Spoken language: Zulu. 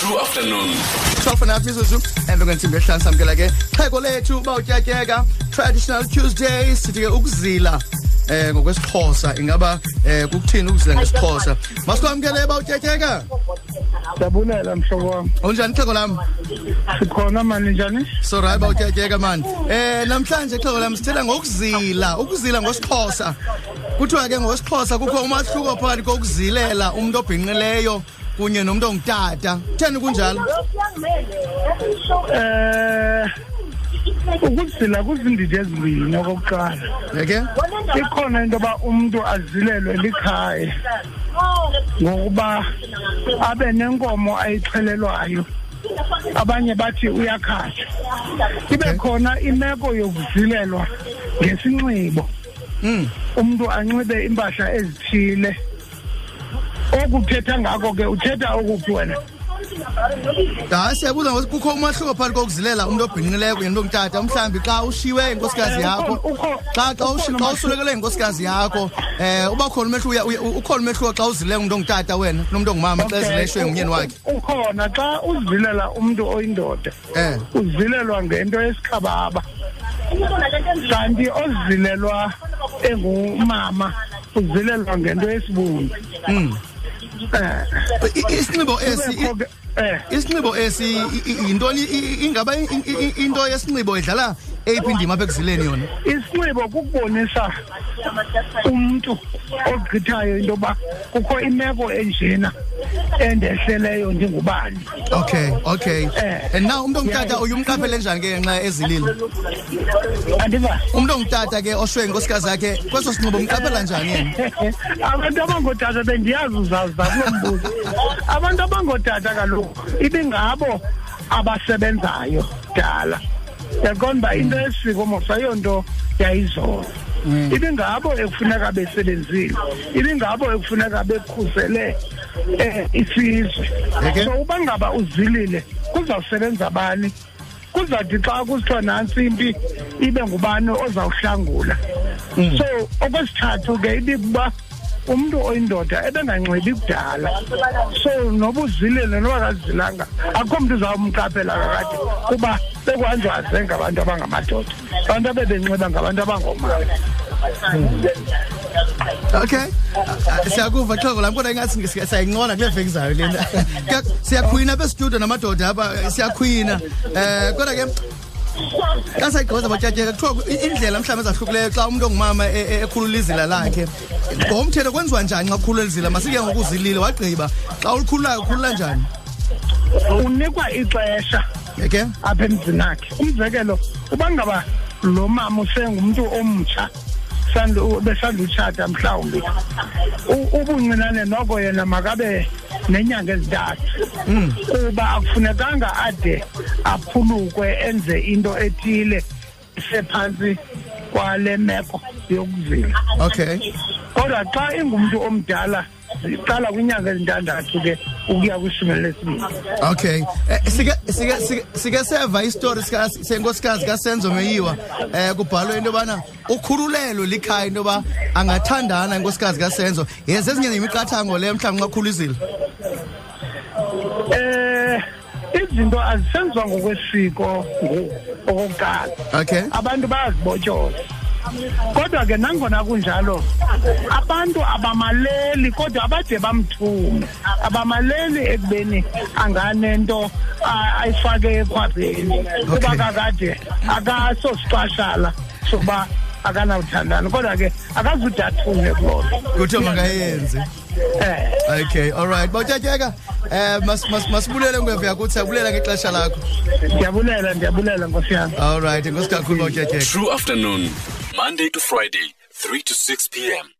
True afternoon. Sofana phezulu emva kwensimbi ehlanu samkela ke xheko lethu bawutyatyeka traditional Tuesdays sithi ke ukuzila eh ngokwesixhosa ingaba eh kukuthini ukuzila ngesixhosa? Masikwamkele bawutyatyeka Siyabulela mhlobo wami. unjani xheko lam? Sikhona mani njani? so right bawutyatyeka man eh namhlanje xheko lam sithetha ngokuzila ukuzila ngosixhosa. Kuthiwa ke ngosixhosa kukho umahluko phakathi kokuzilela umuntu obhinqileyo kunye nomuntu ongutata kutheni kunjalo Eh ukuzila kuzindidi ezibini okokuqala. yeke Ikhona into ba umuntu azilelwe likhaya ngokuba abe nenkomo ayixhelelwayo. Abanye bathi uyakhatha. Ibe khona imeko yokuzilelwa ngesinxibo. mm Umuntu anxibe impahla ezithile. Okuthetha ngako ke uthetha ukuphi wena? hayi siyabuza ngokuthi kukho umahluko phakathi kokuzilela umuntu obhinqileyo kunye nomuntu ongutata mhlawumbi xa ushiywe inkosikazi Eh, yakho xa xa usulekele inkosikazi yakho eh uba khona umehluko ukhona umehluko xa uzile umuntu ongutata wena kunomuntu ongumama xa ezileshwe ngumyeni wakhe. ukhona. Xa uzilela umuntu oyindoda eh. uzilelwa ngento yesikhababa. Kanti ozilelwa engumama uzilelwa ngento yesibungu. Mm eh I- i- isinxibo esi kubekho ke- eh. isinxibo esi i- i- yintoni? I- i- ingaba i- i- i- into yesinxibo idlala eyiphi indima apha ekuzileni yona? Isinxibo kukubonisa umntu ogqithayo into yoba kukho imeko enjena. Endehleleyo ndingubani okay okay. Eh. and now umuntu ongutata Yeah. uye umqaphele njani ke nxa ezilile andiva umuntu ongutata ke oshwe inkosikazi yakhe kweso sinxibo umqaphela njani yena abantu abangootata bendiyazi uzazi kulo mbuzo. Abantu abangootata kaloku ibingabo abasebenzayo dala yaqonda uba into yesiko mos ayonto yayizolo. Ibingabo ekufuneka besebenzile ibingabo ekufuneka bekhusele um isizwe. Okay. so uba ngaba uzilile kuzawusebenza bani? Kuzathi xa kusithiwa nantsi impi ibe ngubani ozawuhlangula? So okwesithathu ke ibikuba umntu oyindoda ebenganxibi kudala. So noba uzilile noba kazilanga akukho mntu uzawumqaphela kakade kuba bekwanjwaze ngabantu abangamadoda. Abantu abebenxiba ngabantu abangoomama okay. Ah, siyakuva xhoko lam kodwa ingathi siya- siyayincona kule veki zayo lena. Kuya- siyakhwina apha estudio namadoda apha eh, siyakhwina. Um kodwa ke xa sayigqiba zabatyatyeka kuthiwa i- indlela mhlawumbi ezahlukileyo xa umntu ongumama e- e- ekhulula izila lakhe. Ngomthetho kwenziwa njani xa kukhulula izila masike ngokuzilile wagqiba. Xa ulikhululayo ukhulula njani? Unikwa ixesha yeke? Apha emzini akhe umzekelo uba ngaba lo mama usengumntu omtsha sandu- besandutshata mhlawumbi ubuncinane noko yena makabe nenyanga ezintathu. Kuba akufunekanga ade aphulukwe enze into ethile sephantsi kwale meko yokuzila okay. Kodwa xa ingumntu omdala ziqala kwinyanga ezintandathu ke ukuya kwishumi lesibini okay. Eh, sike sike sike- sike seva isitori sika senkosikazi kasenzo meyiwa eh kubhalwe into yobana ukhululelo likhaya into yoba angathandana inkosikazi kasenzo. Yenze ezinye imiqathango le mhlawumbi nxakhuluzile eh izinto azisenziwa ngokwesiko ngoku okokuqala. Okay. Abantu bayazibotyoza kodwa ke nangona kunjalo abantu abamaleli kodwa abade bamthume abamaleli ekubeni anganento a- ayifake ekhwabheni kuba Okay. kakade akasosixashala soba akanawuthandana kodwa ke akazudathune kuloo nto kuthiwa makayenze. Eh. Okay all right. Bawutyatyeka eh mas- mas- masibulele ngwevu yakuthi siyabulela ngexesha lakho. Ndiyabulela ndiyabulela nkosi yami. All right inkosi kakhulu bawutyatyeka. True afternoon. Monday to Friday, 3 to 6 p.m.